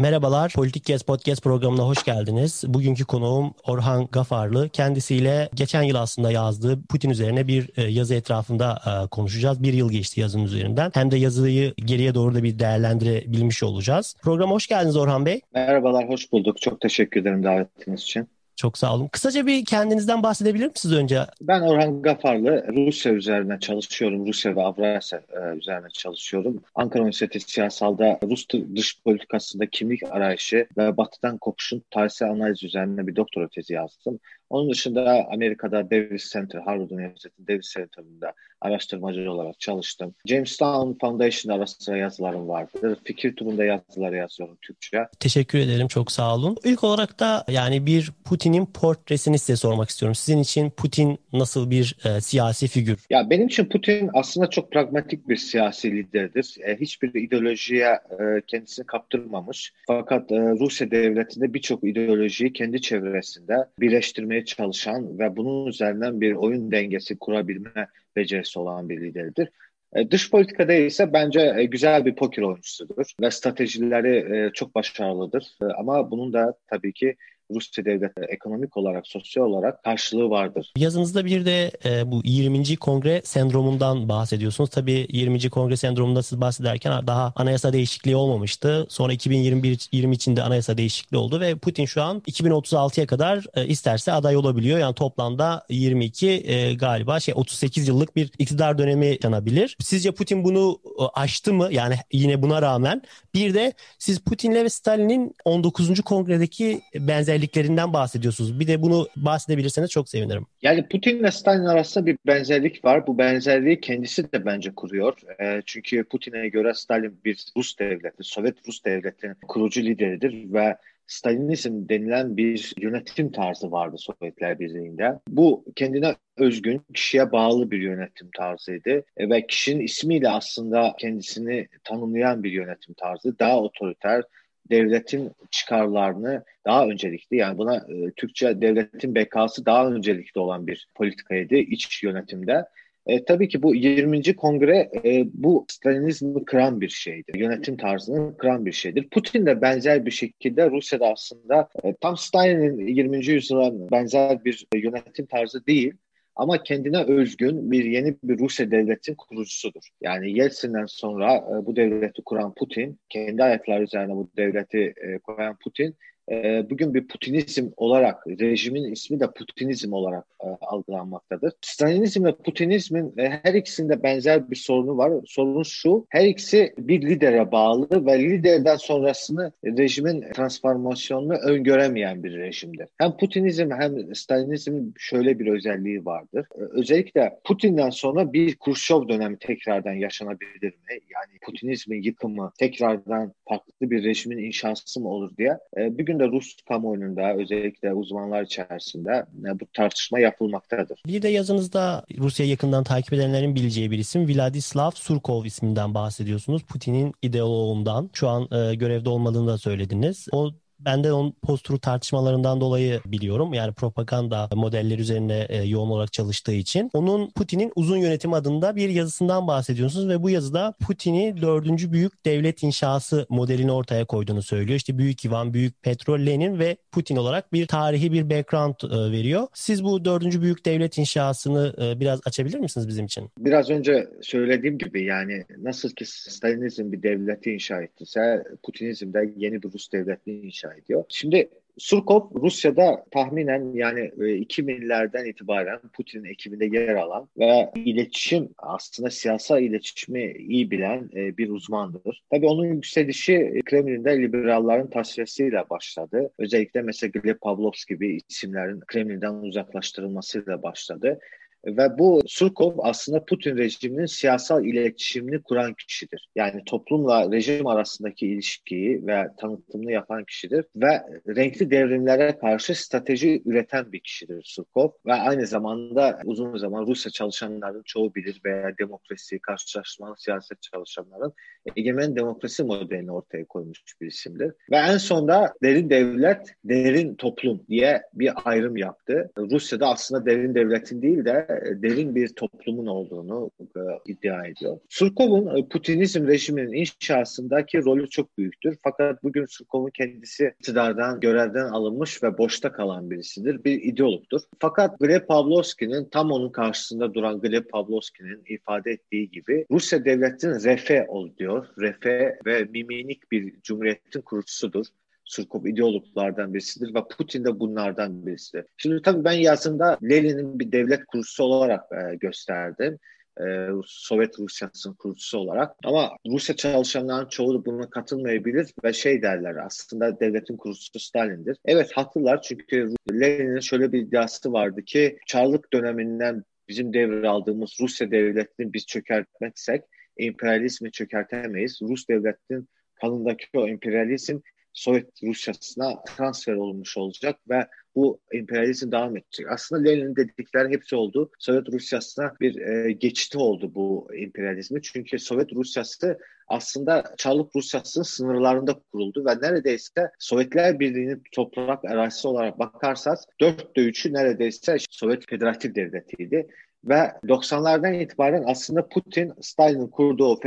Merhabalar, Politik Gez Podcast programına hoş geldiniz. Bugünkü konuğum Orhan Gafarlı. Kendisiyle geçen yıl aslında yazdığı Putin üzerine bir e, yazı etrafında e, konuşacağız. Bir yıl geçti yazının üzerinden. Hem de yazıyı geriye doğru da bir değerlendirebilmiş olacağız. Programa hoş geldiniz Orhan Bey. Merhabalar, hoş bulduk. Çok teşekkür ederim davetiniz için. Çok sağ olun. Kısaca bir kendinizden bahsedebilir misiniz önce? Ben Orhan Gafarlı. Rusya üzerine çalışıyorum. Rusya ve Avrasya e, üzerine çalışıyorum. Ankara Üniversitesi Siyasal'da Rus dış politikasında kimlik arayışı ve batıdan kopuşun tarihsel analiz üzerine bir doktora tezi yazdım. Onun dışında Amerika'da Davis Center, Harvard Üniversitesi Davis Center'ında araştırmacı olarak çalıştım. Jamestown Foundation'da ara sıra yazılarım vardır. Fikir turunda yazılar yazıyorum Türkçe. Teşekkür ederim. Çok sağ olun. İlk olarak da yani bir Putin'in portresini size sormak istiyorum. Sizin için Putin nasıl bir e, siyasi figür? Ya benim için Putin aslında çok pragmatik bir siyasi liderdir. E, hiçbir ideolojiye e, kendisini kaptırmamış. Fakat e, Rusya devletinde birçok ideolojiyi kendi çevresinde birleştirmeye yönetmeye çalışan ve bunun üzerinden bir oyun dengesi kurabilme becerisi olan bir liderdir. E, dış politikada ise bence e, güzel bir poker oyuncusudur ve stratejileri e, çok başarılıdır. Ama bunun da tabii ki Rusya devleti ekonomik olarak, sosyal olarak karşılığı vardır. Yazınızda bir de e, bu 20. Kongre sendromundan bahsediyorsunuz. Tabii 20. Kongre sendromunda siz bahsederken daha anayasa değişikliği olmamıştı. Sonra 2021 20 içinde anayasa değişikliği oldu ve Putin şu an 2036'ya kadar e, isterse aday olabiliyor. Yani toplamda 22 e, galiba şey 38 yıllık bir iktidar dönemi yaşanabilir. Sizce Putin bunu e, aştı mı? Yani yine buna rağmen bir de siz Putin'le ve Stalin'in 19. kongredeki benzer benzerliklerinden bahsediyorsunuz. Bir de bunu bahsedebilirseniz çok sevinirim. Yani Putin ve Stalin arasında bir benzerlik var. Bu benzerliği kendisi de bence kuruyor. E, çünkü Putin'e göre Stalin bir Rus devleti, Sovyet Rus devletinin kurucu lideridir ve Stalinizm denilen bir yönetim tarzı vardı Sovyetler Birliği'nde. Bu kendine özgün, kişiye bağlı bir yönetim tarzıydı e, ve kişinin ismiyle aslında kendisini tanımlayan bir yönetim tarzı. Daha otoriter, devletin çıkarlarını daha öncelikli yani buna e, Türkçe devletin bekası daha öncelikli olan bir politikaydı iç yönetimde. E, tabii ki bu 20. kongre e, bu Stalinizmi kıran bir şeydir. Yönetim tarzını kıran bir şeydir. Putin de benzer bir şekilde Rusya'da aslında e, tam Stalin'in 20. yüzyıla benzer bir yönetim tarzı değil. Ama kendine özgün bir yeni bir Rusya devletinin kurucusudur. Yani Yeltsin'den sonra e, bu devleti kuran Putin, kendi ayakları üzerine bu devleti e, koyan Putin e, bugün bir Putinizm olarak, rejimin ismi de Putinizm olarak e, algılanmaktadır. Stalinizm ve Putinizmin e, her ikisinde benzer bir sorunu var. Sorun şu, her ikisi bir lidere bağlı ve liderden sonrasını rejimin transformasyonunu öngöremeyen bir rejimdir. Hem Putinizm hem Stalinizm şöyle bir özelliği vardır. E, özellikle Putin'den sonra bir Khrushchev dönemi tekrardan yaşanabilir mi? Yani Putinizmin yıkımı, tekrardan farklı bir rejimin inşası mı olur diye. E, bugün de Rus kamuoyunda özellikle uzmanlar içerisinde e, bu tartışma yapılmaktadır. Bir de yazınızda Rusya yakından takip edenlerin bileceği bir isim Vladislav Surkov isminden bahsediyorsunuz. Putin'in ideoloğundan. Şu an e, görevde olmadığını da söylediniz. O ben de onun posturu tartışmalarından dolayı biliyorum. Yani propaganda modelleri üzerine e, yoğun olarak çalıştığı için. Onun Putin'in uzun yönetim adında bir yazısından bahsediyorsunuz ve bu yazıda Putin'i dördüncü büyük devlet inşası modelini ortaya koyduğunu söylüyor. İşte Büyük Ivan, Büyük Petro, Lenin ve Putin olarak bir tarihi bir background e, veriyor. Siz bu dördüncü büyük devlet inşasını e, biraz açabilir misiniz bizim için? Biraz önce söylediğim gibi yani nasıl ki Stalinizm bir devleti inşa ettiyse Putinizm de yeni bir Rus devletini inşa ediyor. Şimdi Surkov Rusya'da tahminen yani 2000'lerden e, itibaren Putin'in ekibinde yer alan ve iletişim aslında siyasal iletişimi iyi bilen e, bir uzmandır. Tabii onun yükselişi Kremlin'de liberalların tasfiyesiyle başladı. Özellikle mesela Gleb Pavlovski gibi isimlerin Kremlin'den uzaklaştırılmasıyla başladı. Ve bu Surkov aslında Putin rejiminin siyasal iletişimini kuran kişidir. Yani toplumla rejim arasındaki ilişkiyi ve tanıtımını yapan kişidir. Ve renkli devrimlere karşı strateji üreten bir kişidir Surkov. Ve aynı zamanda uzun zaman Rusya çalışanların çoğu bilir veya demokrasi, karşılaştırmalı siyaset çalışanların egemen demokrasi modelini ortaya koymuş bir isimdir. Ve en sonunda derin devlet, derin toplum diye bir ayrım yaptı. Rusya'da aslında derin devletin değil de derin bir toplumun olduğunu e, iddia ediyor. Surkov'un e, Putinizm rejiminin inşasındaki rolü çok büyüktür. Fakat bugün Surkov'un kendisi iktidardan, görevden alınmış ve boşta kalan birisidir. Bir ideologdur. Fakat Gleb Pavlovski'nin tam onun karşısında duran Gleb Pavlovski'nin ifade ettiği gibi Rusya devletinin refe ol diyor. Refe ve miminik bir cumhuriyetin kurucusudur. Surkov ideologlardan birisidir ve Putin de bunlardan birisidir. Şimdi tabii ben yazımda Lenin'in bir devlet kurucusu olarak e, gösterdim. E, Sovyet Rusyası'nın kurucusu olarak. Ama Rusya çalışanların çoğu buna katılmayabilir ve şey derler aslında devletin kurucusu Stalin'dir. Evet haklılar çünkü Lenin'in şöyle bir iddiası vardı ki Çarlık döneminden bizim devraldığımız Rusya devletini biz çökertmezsek emperyalizmi çökertemeyiz. Rus devletinin kanındaki o emperyalizm Sovyet Rusyası'na transfer olmuş olacak ve bu emperyalizm devam edecek. Aslında Lenin'in dedikleri hepsi oldu. Sovyet Rusyası'na bir e, geçiti oldu bu emperyalizmi. Çünkü Sovyet Rusyası aslında Çarlık Rusyası'nın sınırlarında kuruldu ve neredeyse Sovyetler Birliği'nin toprak arazisi olarak bakarsanız dörtte üçü neredeyse Sovyet Federatif Devleti'ydi. Ve 90'lardan itibaren aslında Putin, Stalin'in kurduğu o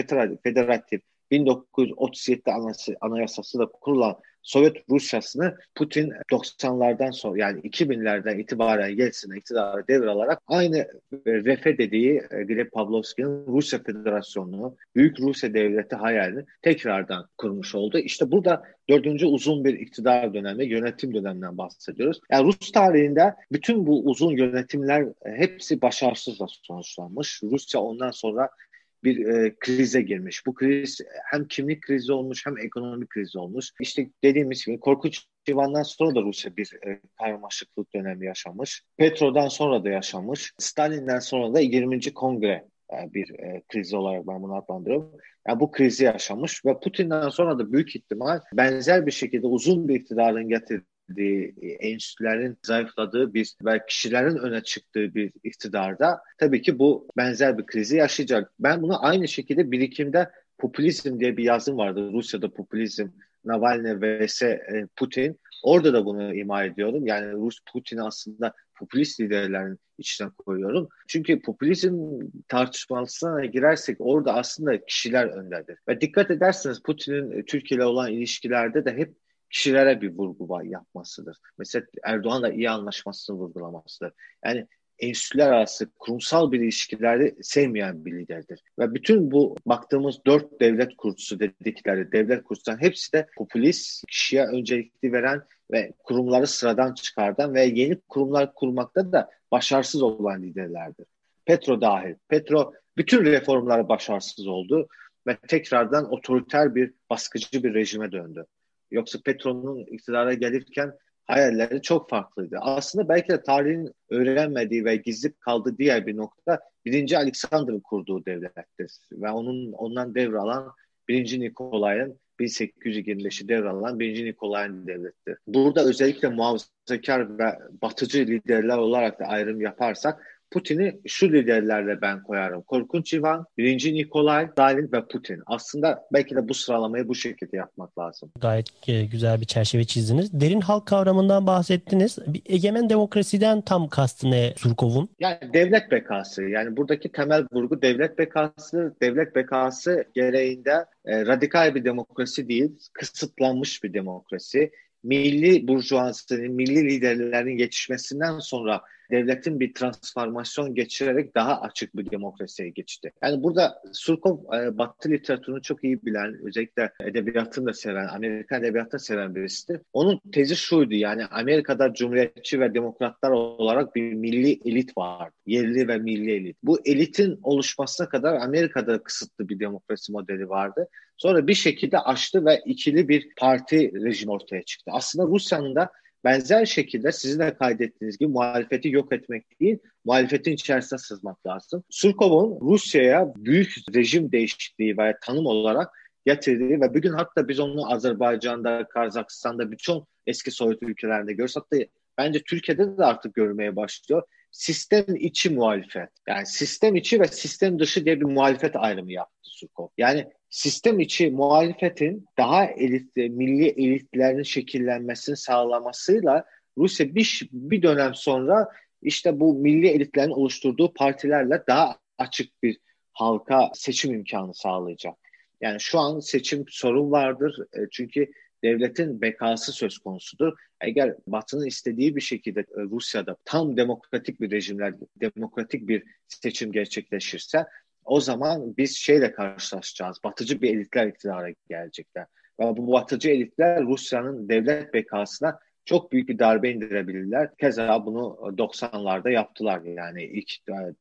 federatif 1937'de anayasası da kurulan Sovyet Rusyasını Putin 90'lardan sonra yani 2000'lerden itibaren Yeltsin'e iktidara devralarak aynı refe dediği e, Gleb Pavlovski'nin Rusya Federasyonu'nu, Büyük Rusya Devleti hayalini tekrardan kurmuş oldu. İşte burada dördüncü uzun bir iktidar dönemi, yönetim döneminden bahsediyoruz. Yani Rus tarihinde bütün bu uzun yönetimler e, hepsi başarısızla sonuçlanmış. Rusya ondan sonra bir e, krize girmiş. Bu kriz hem kimlik krizi olmuş hem ekonomik krizi olmuş. İşte dediğimiz gibi Korkunç Ivan'dan sonra da Rusya bir e, karmaşıklık dönemi yaşamış. Petro'dan sonra da yaşamış. Stalin'den sonra da 20. Kongre e, bir e, krizi olarak ben bunu adlandırıyorum. Yani bu krizi yaşamış ve Putin'den sonra da büyük ihtimal benzer bir şekilde uzun bir iktidarın getirdiği enstitülerin zayıfladığı bir ve kişilerin öne çıktığı bir iktidarda tabii ki bu benzer bir krizi yaşayacak. Ben bunu aynı şekilde birikimde popülizm diye bir yazım vardı. Rusya'da popülizm, Navalny vs e, Putin. Orada da bunu ima ediyorum. Yani Rus Putin aslında popülist liderlerin içine koyuyorum. Çünkü popülizm tartışmasına girersek orada aslında kişiler öndedir. Ve dikkat ederseniz Putin'in Türkiye ile olan ilişkilerde de hep kişilere bir vurgu yapmasıdır. Mesela Erdoğan'la iyi anlaşmasını vurgulamasıdır. Yani enstitüler arası kurumsal bir ilişkileri sevmeyen bir liderdir. Ve bütün bu baktığımız dört devlet kurucusu dedikleri devlet kurucuların hepsi de popülist, kişiye öncelikli veren ve kurumları sıradan çıkardan ve yeni kurumlar kurmakta da başarısız olan liderlerdir. Petro dahil. Petro bütün reformları başarısız oldu ve tekrardan otoriter bir baskıcı bir rejime döndü. Yoksa Petro'nun iktidara gelirken hayalleri çok farklıydı. Aslında belki de tarihin öğrenmediği ve gizli kaldığı diğer bir nokta birinci Alexander'ın kurduğu devlettir. Ve onun ondan devralan birinci Nikolay'ın 1825'i devralan birinci Nikolay'ın devlettir. Burada özellikle muhafazakar ve batıcı liderler olarak da ayrım yaparsak Putin'i şu liderlerle ben koyarım. Korkunç Ivan, birinci Nikolay, Stalin ve Putin. Aslında belki de bu sıralamayı bu şekilde yapmak lazım. Gayet e, güzel bir çerçeve çizdiniz. Derin halk kavramından bahsettiniz. Bir egemen demokrasiden tam kastı ne Surkov'un? Yani devlet bekası. Yani buradaki temel vurgu devlet bekası. Devlet bekası gereğinde e, radikal bir demokrasi değil, kısıtlanmış bir demokrasi milli burjuvazinin, milli liderlerin yetişmesinden sonra devletin bir transformasyon geçirerek daha açık bir demokrasiye geçti. Yani burada Surkov e, Batı literatürünü çok iyi bilen, özellikle edebiyatını da seven, Amerikan edebiyatını seven birisidir. Onun tezi şuydu yani Amerika'da cumhuriyetçi ve demokratlar olarak bir milli elit var. Yerli ve milli elit. Bu elitin oluşmasına kadar Amerika'da kısıtlı bir demokrasi modeli vardı. Sonra bir şekilde açtı ve ikili bir parti rejim ortaya çıktı. Aslında Rusya'nın da benzer şekilde sizin de kaydettiğiniz gibi muhalefeti yok etmek değil, muhalefetin içerisine sızmak lazım. Surkov'un Rusya'ya büyük rejim değişikliği veya tanım olarak getirdiği ve bugün hatta biz onu Azerbaycan'da, Kazakistan'da birçok eski Sovyet ülkelerinde görüyoruz. Hatta bence Türkiye'de de artık görmeye başlıyor. Sistem içi muhalefet. Yani sistem içi ve sistem dışı diye bir muhalefet ayrımı yaptı Surkov. Yani sistem içi muhalefetin daha elit, milli elitlerin şekillenmesini sağlamasıyla Rusya bir, bir dönem sonra işte bu milli elitlerin oluşturduğu partilerle daha açık bir halka seçim imkanı sağlayacak. Yani şu an seçim sorun vardır. E, çünkü devletin bekası söz konusudur. Eğer Batı'nın istediği bir şekilde e, Rusya'da tam demokratik bir rejimler, demokratik bir seçim gerçekleşirse o zaman biz şeyle karşılaşacağız. Batıcı bir elitler iktidara gelecekler. Ve bu batıcı elitler Rusya'nın devlet bekasına çok büyük bir darbe indirebilirler. Keza bunu 90'larda yaptılar. Yani ilk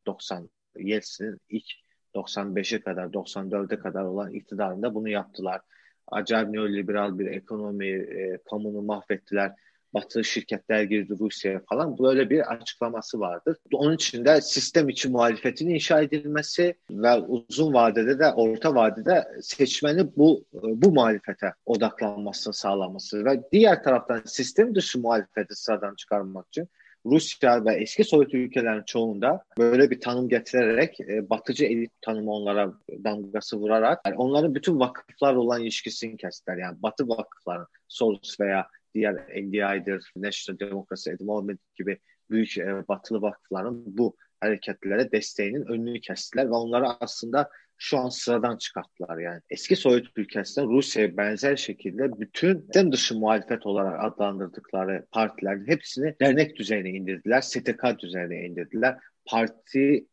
90 e, Yeltsin'in ilk 95'e kadar, 94'e kadar olan iktidarında bunu yaptılar. Acayip neoliberal bir ekonomi, e, kamunu mahvettiler. Batı şirketler girdi Rusya'ya falan. Böyle bir açıklaması vardır. Onun için de sistem içi muhalefetin inşa edilmesi ve uzun vadede de orta vadede seçmeni bu bu muhalefete odaklanmasını sağlaması ve diğer taraftan sistem dışı muhalefeti sıradan çıkarmak için Rusya ve eski Sovyet ülkelerin çoğunda böyle bir tanım getirerek e, batıcı elit tanımı onlara damgası vurarak yani onların bütün vakıflar olan ilişkisini kestiler. Yani batı vakıfları Soros veya diğer NDI'dir, National Democracy the Moment gibi büyük e, batılı vakıfların bu hareketlere desteğinin önünü kestiler ve onları aslında şu an sıradan çıkarttılar yani. Eski Sovyet ülkesinden Rusya'ya benzer şekilde bütün dem dışı muhalefet olarak adlandırdıkları partilerin hepsini dernek düzeyine indirdiler, STK düzeyine indirdiler. Parti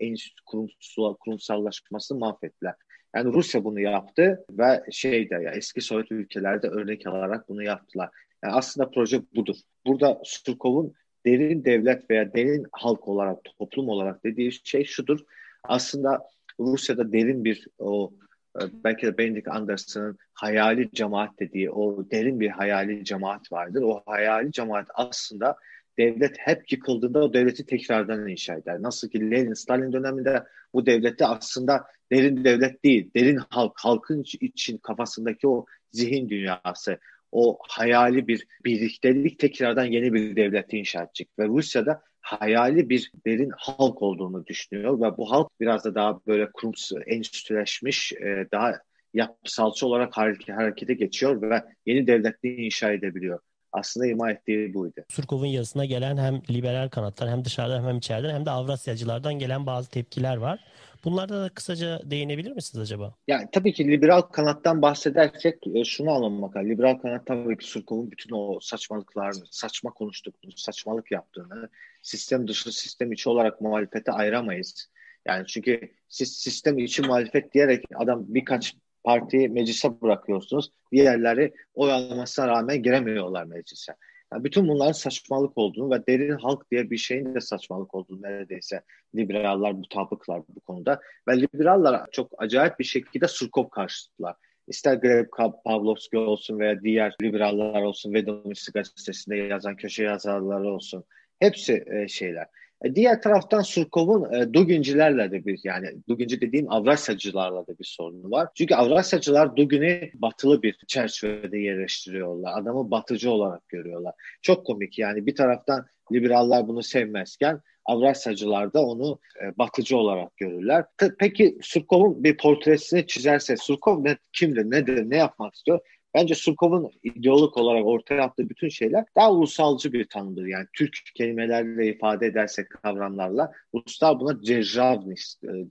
kurumsal, kurumsallaşmasını mahvettiler. Yani Rusya bunu yaptı ve şeyde ya eski Sovyet ülkelerde örnek alarak bunu yaptılar. Yani aslında proje budur. Burada Surkov'un derin devlet veya derin halk olarak, toplum olarak dediği şey şudur. Aslında Rusya'da derin bir o e, belki de Benedict Anderson'ın hayali cemaat dediği o derin bir hayali cemaat vardır. O hayali cemaat aslında devlet hep yıkıldığında o devleti tekrardan inşa eder. Nasıl ki Lenin, Stalin döneminde bu devleti aslında derin devlet değil, derin halk, halkın için kafasındaki o zihin dünyası, o hayali bir birliktelik tekrardan yeni bir devlet inşa edecek. Ve Rusya'da hayali bir derin halk olduğunu düşünüyor ve bu halk biraz da daha böyle kurumsal, endüstrileşmiş, e, daha yapısalçı olarak harekete geçiyor ve yeni devletliği inşa edebiliyor. Aslında ima ettiği buydu. Surkov'un yazısına gelen hem liberal kanatlar hem dışarıdan hem içeriden hem de Avrasyacılardan gelen bazı tepkiler var. Bunlarda da kısaca değinebilir misiniz acaba? Yani tabii ki liberal kanattan bahsedersek e, şunu anlamak lazım. Liberal kanat tabii ki Surkov'un bütün o saçmalıklarını, saçma konuştuklarını, saçmalık yaptığını, sistem dışı sistem içi olarak muhalefete ayıramayız. Yani çünkü siz sistem içi muhalefet diyerek adam birkaç partiyi meclise bırakıyorsunuz. Diğerleri oy almasına rağmen giremiyorlar meclise. Yani bütün bunların saçmalık olduğunu ve derin halk diye bir şeyin de saçmalık olduğunu neredeyse liberaller mutabıklar bu konuda. Ve liberaller çok acayip bir şekilde Surkov karşıtılar. İster Greg Pavlovski olsun veya diğer liberaller olsun, Vedomosti gazetesinde yazan köşe yazarları olsun. Hepsi e, şeyler. E, diğer taraftan Surkov'un e, Dugincilerle de bir yani Duginci dediğim Avrasyacılarla da bir sorunu var. Çünkü Avrasyacılar Dugin'i batılı bir çerçevede yerleştiriyorlar. Adamı batıcı olarak görüyorlar. Çok komik yani bir taraftan liberaller bunu sevmezken Avrasyacılar da onu e, batıcı olarak görürler. Peki Surkov'un bir portresini çizerse Surkov ne, kimdir, nedir, ne yapmak istiyor? Bence Surkov'un ideolog olarak ortaya attığı bütün şeyler daha ulusalcı bir tanımdır. Yani Türk kelimelerle ifade edersek kavramlarla Ruslar buna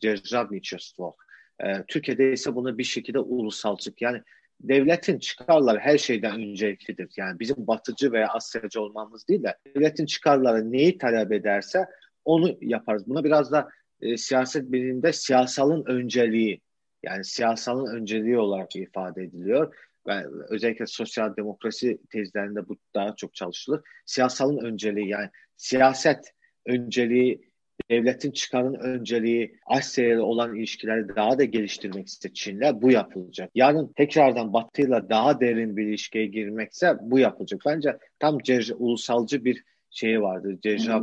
Cerjavniçestvo. E, e, Türkiye'de ise bunu bir şekilde ulusalcık yani devletin çıkarları her şeyden önceliklidir. Yani bizim batıcı veya Asyacı olmamız değil de devletin çıkarları neyi talep ederse onu yaparız. Buna biraz da e, siyaset biliminde siyasalın önceliği yani siyasalın önceliği olarak ifade ediliyor özellikle sosyal demokrasi tezlerinde bu daha çok çalışılır. Siyasalın önceliği yani siyaset önceliği devletin çıkarın önceliği Asya olan ilişkileri daha da geliştirmek ise Çin'le bu yapılacak. Yarın tekrardan Batı'yla daha derin bir ilişkiye girmekse bu yapılacak. Bence tam ulusalcı bir şeyi vardır. Cerrah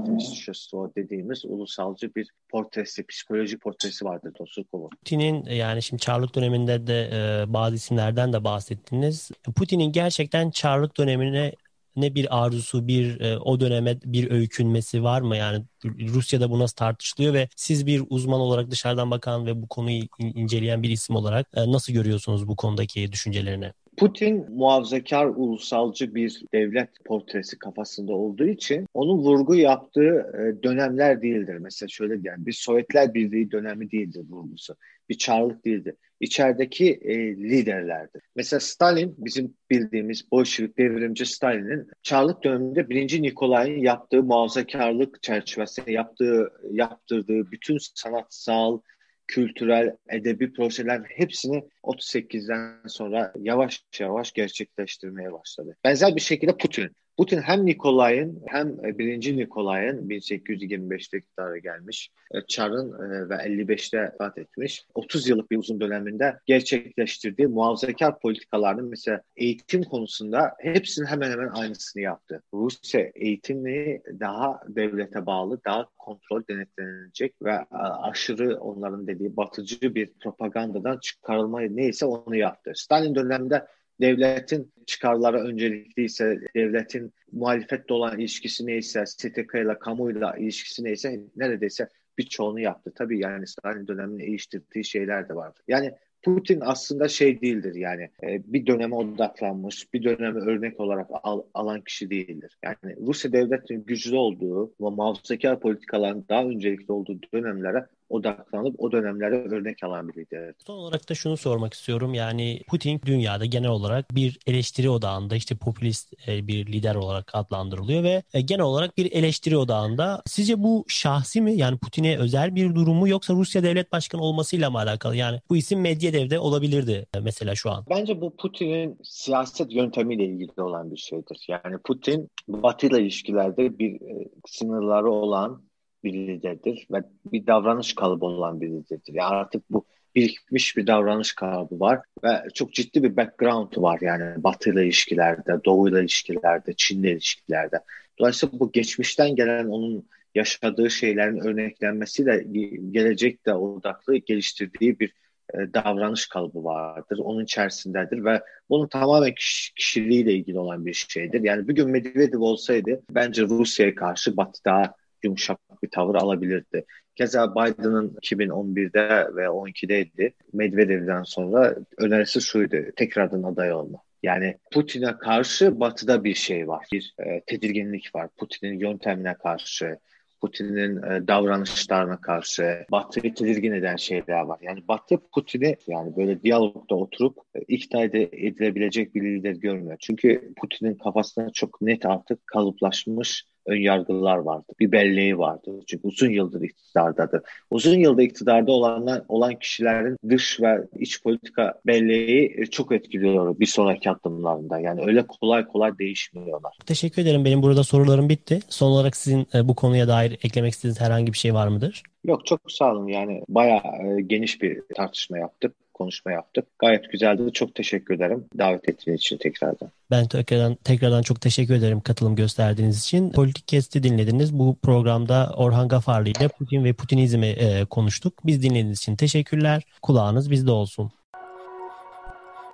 dediğimiz ulusalcı bir portresi, psikolojik portresi vardır Tosukov'un. Putin'in yani şimdi Çarlık döneminde de e, bazı isimlerden de bahsettiniz. Putin'in gerçekten Çarlık dönemine ne bir arzusu, bir e, o döneme bir öykünmesi var mı? Yani Rusya'da bu nasıl tartışılıyor ve siz bir uzman olarak dışarıdan bakan ve bu konuyu inceleyen bir isim olarak e, nasıl görüyorsunuz bu konudaki düşüncelerini? Putin muhafazakar ulusalcı bir devlet portresi kafasında olduğu için onun vurgu yaptığı e, dönemler değildir. Mesela şöyle diyelim bir Sovyetler Birliği dönemi değildir vurgusu. Bir çarlık değildir. İçerideki e, liderlerdir. Mesela Stalin bizim bildiğimiz Bolşevik devrimci Stalin'in çarlık döneminde birinci Nikolay'ın yaptığı muhafazakarlık çerçevesinde yaptığı yaptırdığı bütün sanatsal kültürel, edebi projeler hepsini 38'den sonra yavaş yavaş gerçekleştirmeye başladı. Benzer bir şekilde Putin. Putin hem Nikolay'ın hem birinci Nikolay'ın 1825'te iktidara gelmiş, e, Çar'ın e, ve 55'te vefat etmiş, 30 yıllık bir uzun döneminde gerçekleştirdiği muhafazakar politikalarının mesela eğitim konusunda hepsinin hemen hemen aynısını yaptı. Rusya eğitimi daha devlete bağlı, daha kontrol denetlenecek ve aşırı onların dediği batıcı bir propagandadan çıkarılma neyse onu yaptı. Stalin döneminde devletin çıkarları öncelikliyse, devletin muhalefetle olan ilişkisi neyse, STK ile kamuyla ilişkisi neyse neredeyse birçoğunu yaptı. Tabii yani Stalin döneminde değiştirdiği şeyler de vardı. Yani Putin aslında şey değildir yani e, bir döneme odaklanmış, bir döneme örnek olarak al, alan kişi değildir. Yani Rusya devletinin güçlü olduğu ve muhafazakar politikaların daha öncelikli olduğu dönemlere odaklanıp o dönemlere örnek alan biriydi. Son olarak da şunu sormak istiyorum. Yani Putin dünyada genel olarak bir eleştiri odağında işte popülist e, bir lider olarak adlandırılıyor ve e, genel olarak bir eleştiri odağında. Sizce bu şahsi mi? Yani Putin'e özel bir durumu yoksa Rusya devlet başkanı olmasıyla mı alakalı? Yani bu isim Medvedev'de olabilirdi e, mesela şu an. Bence bu Putin'in siyaset yöntemiyle ilgili olan bir şeydir. Yani Putin Batı ile ilişkilerde bir sınırları olan bir liderdir ve bir davranış kalıbı olan bir liderdir. Yani artık bu birikmiş bir davranış kalıbı var ve çok ciddi bir background var yani Batı ile ilişkilerde, Doğu ile ilişkilerde, Çin ile ilişkilerde. Dolayısıyla bu geçmişten gelen onun yaşadığı şeylerin örneklenmesiyle gelecekte odaklı geliştirdiği bir e, davranış kalıbı vardır. Onun içerisindedir ve bunun tamamen kişiliğiyle ilgili olan bir şeydir. Yani bir gün Medvedev olsaydı bence Rusya'ya karşı Batı daha yumuşak bir tavır alabilirdi. Keza Biden'ın 2011'de ve 12'deydi. Medvedev'den sonra önerisi şuydu. Tekrardan aday olma. Yani Putin'e karşı batıda bir şey var. Bir e, tedirginlik var. Putin'in yöntemine karşı, Putin'in e, davranışlarına karşı Batı'yı tedirgin eden şeyler var. Yani Batı Putin'i yani böyle diyalogda oturup e, ikna edilebilecek bir lider görmüyor. Çünkü Putin'in kafasında çok net artık kalıplaşmış ön yargılar vardı. Bir belleği vardı. Çünkü uzun yıldır iktidardadır. Uzun yılda iktidarda olanlar olan kişilerin dış ve iç politika belleği e, çok etkiliyor bir sonraki adımlarında. Yani öyle kolay kolay değişmiyorlar. Teşekkür ederim. Benim burada sorularım bitti. Son olarak sizin e, bu konuya dair eklemek istediğiniz herhangi bir şey var mıdır? Yok çok sağ olun. Yani bayağı e, geniş bir tartışma yaptık konuşma yaptık. Gayet güzeldi. Çok teşekkür ederim davet ettiğiniz için tekrardan. Ben tekrardan, tekrardan çok teşekkür ederim katılım gösterdiğiniz için. Politik Kesti dinlediniz. Bu programda Orhan Gafarlı ile Putin ve Putinizmi e, konuştuk. Biz dinlediğiniz için teşekkürler. Kulağınız bizde olsun.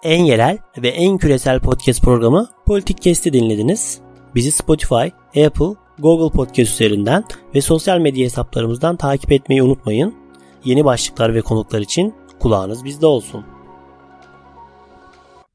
En yerel ve en küresel podcast programı Politik Kesti dinlediniz. Bizi Spotify, Apple, Google Podcast üzerinden ve sosyal medya hesaplarımızdan takip etmeyi unutmayın. Yeni başlıklar ve konuklar için kulağınız bizde olsun.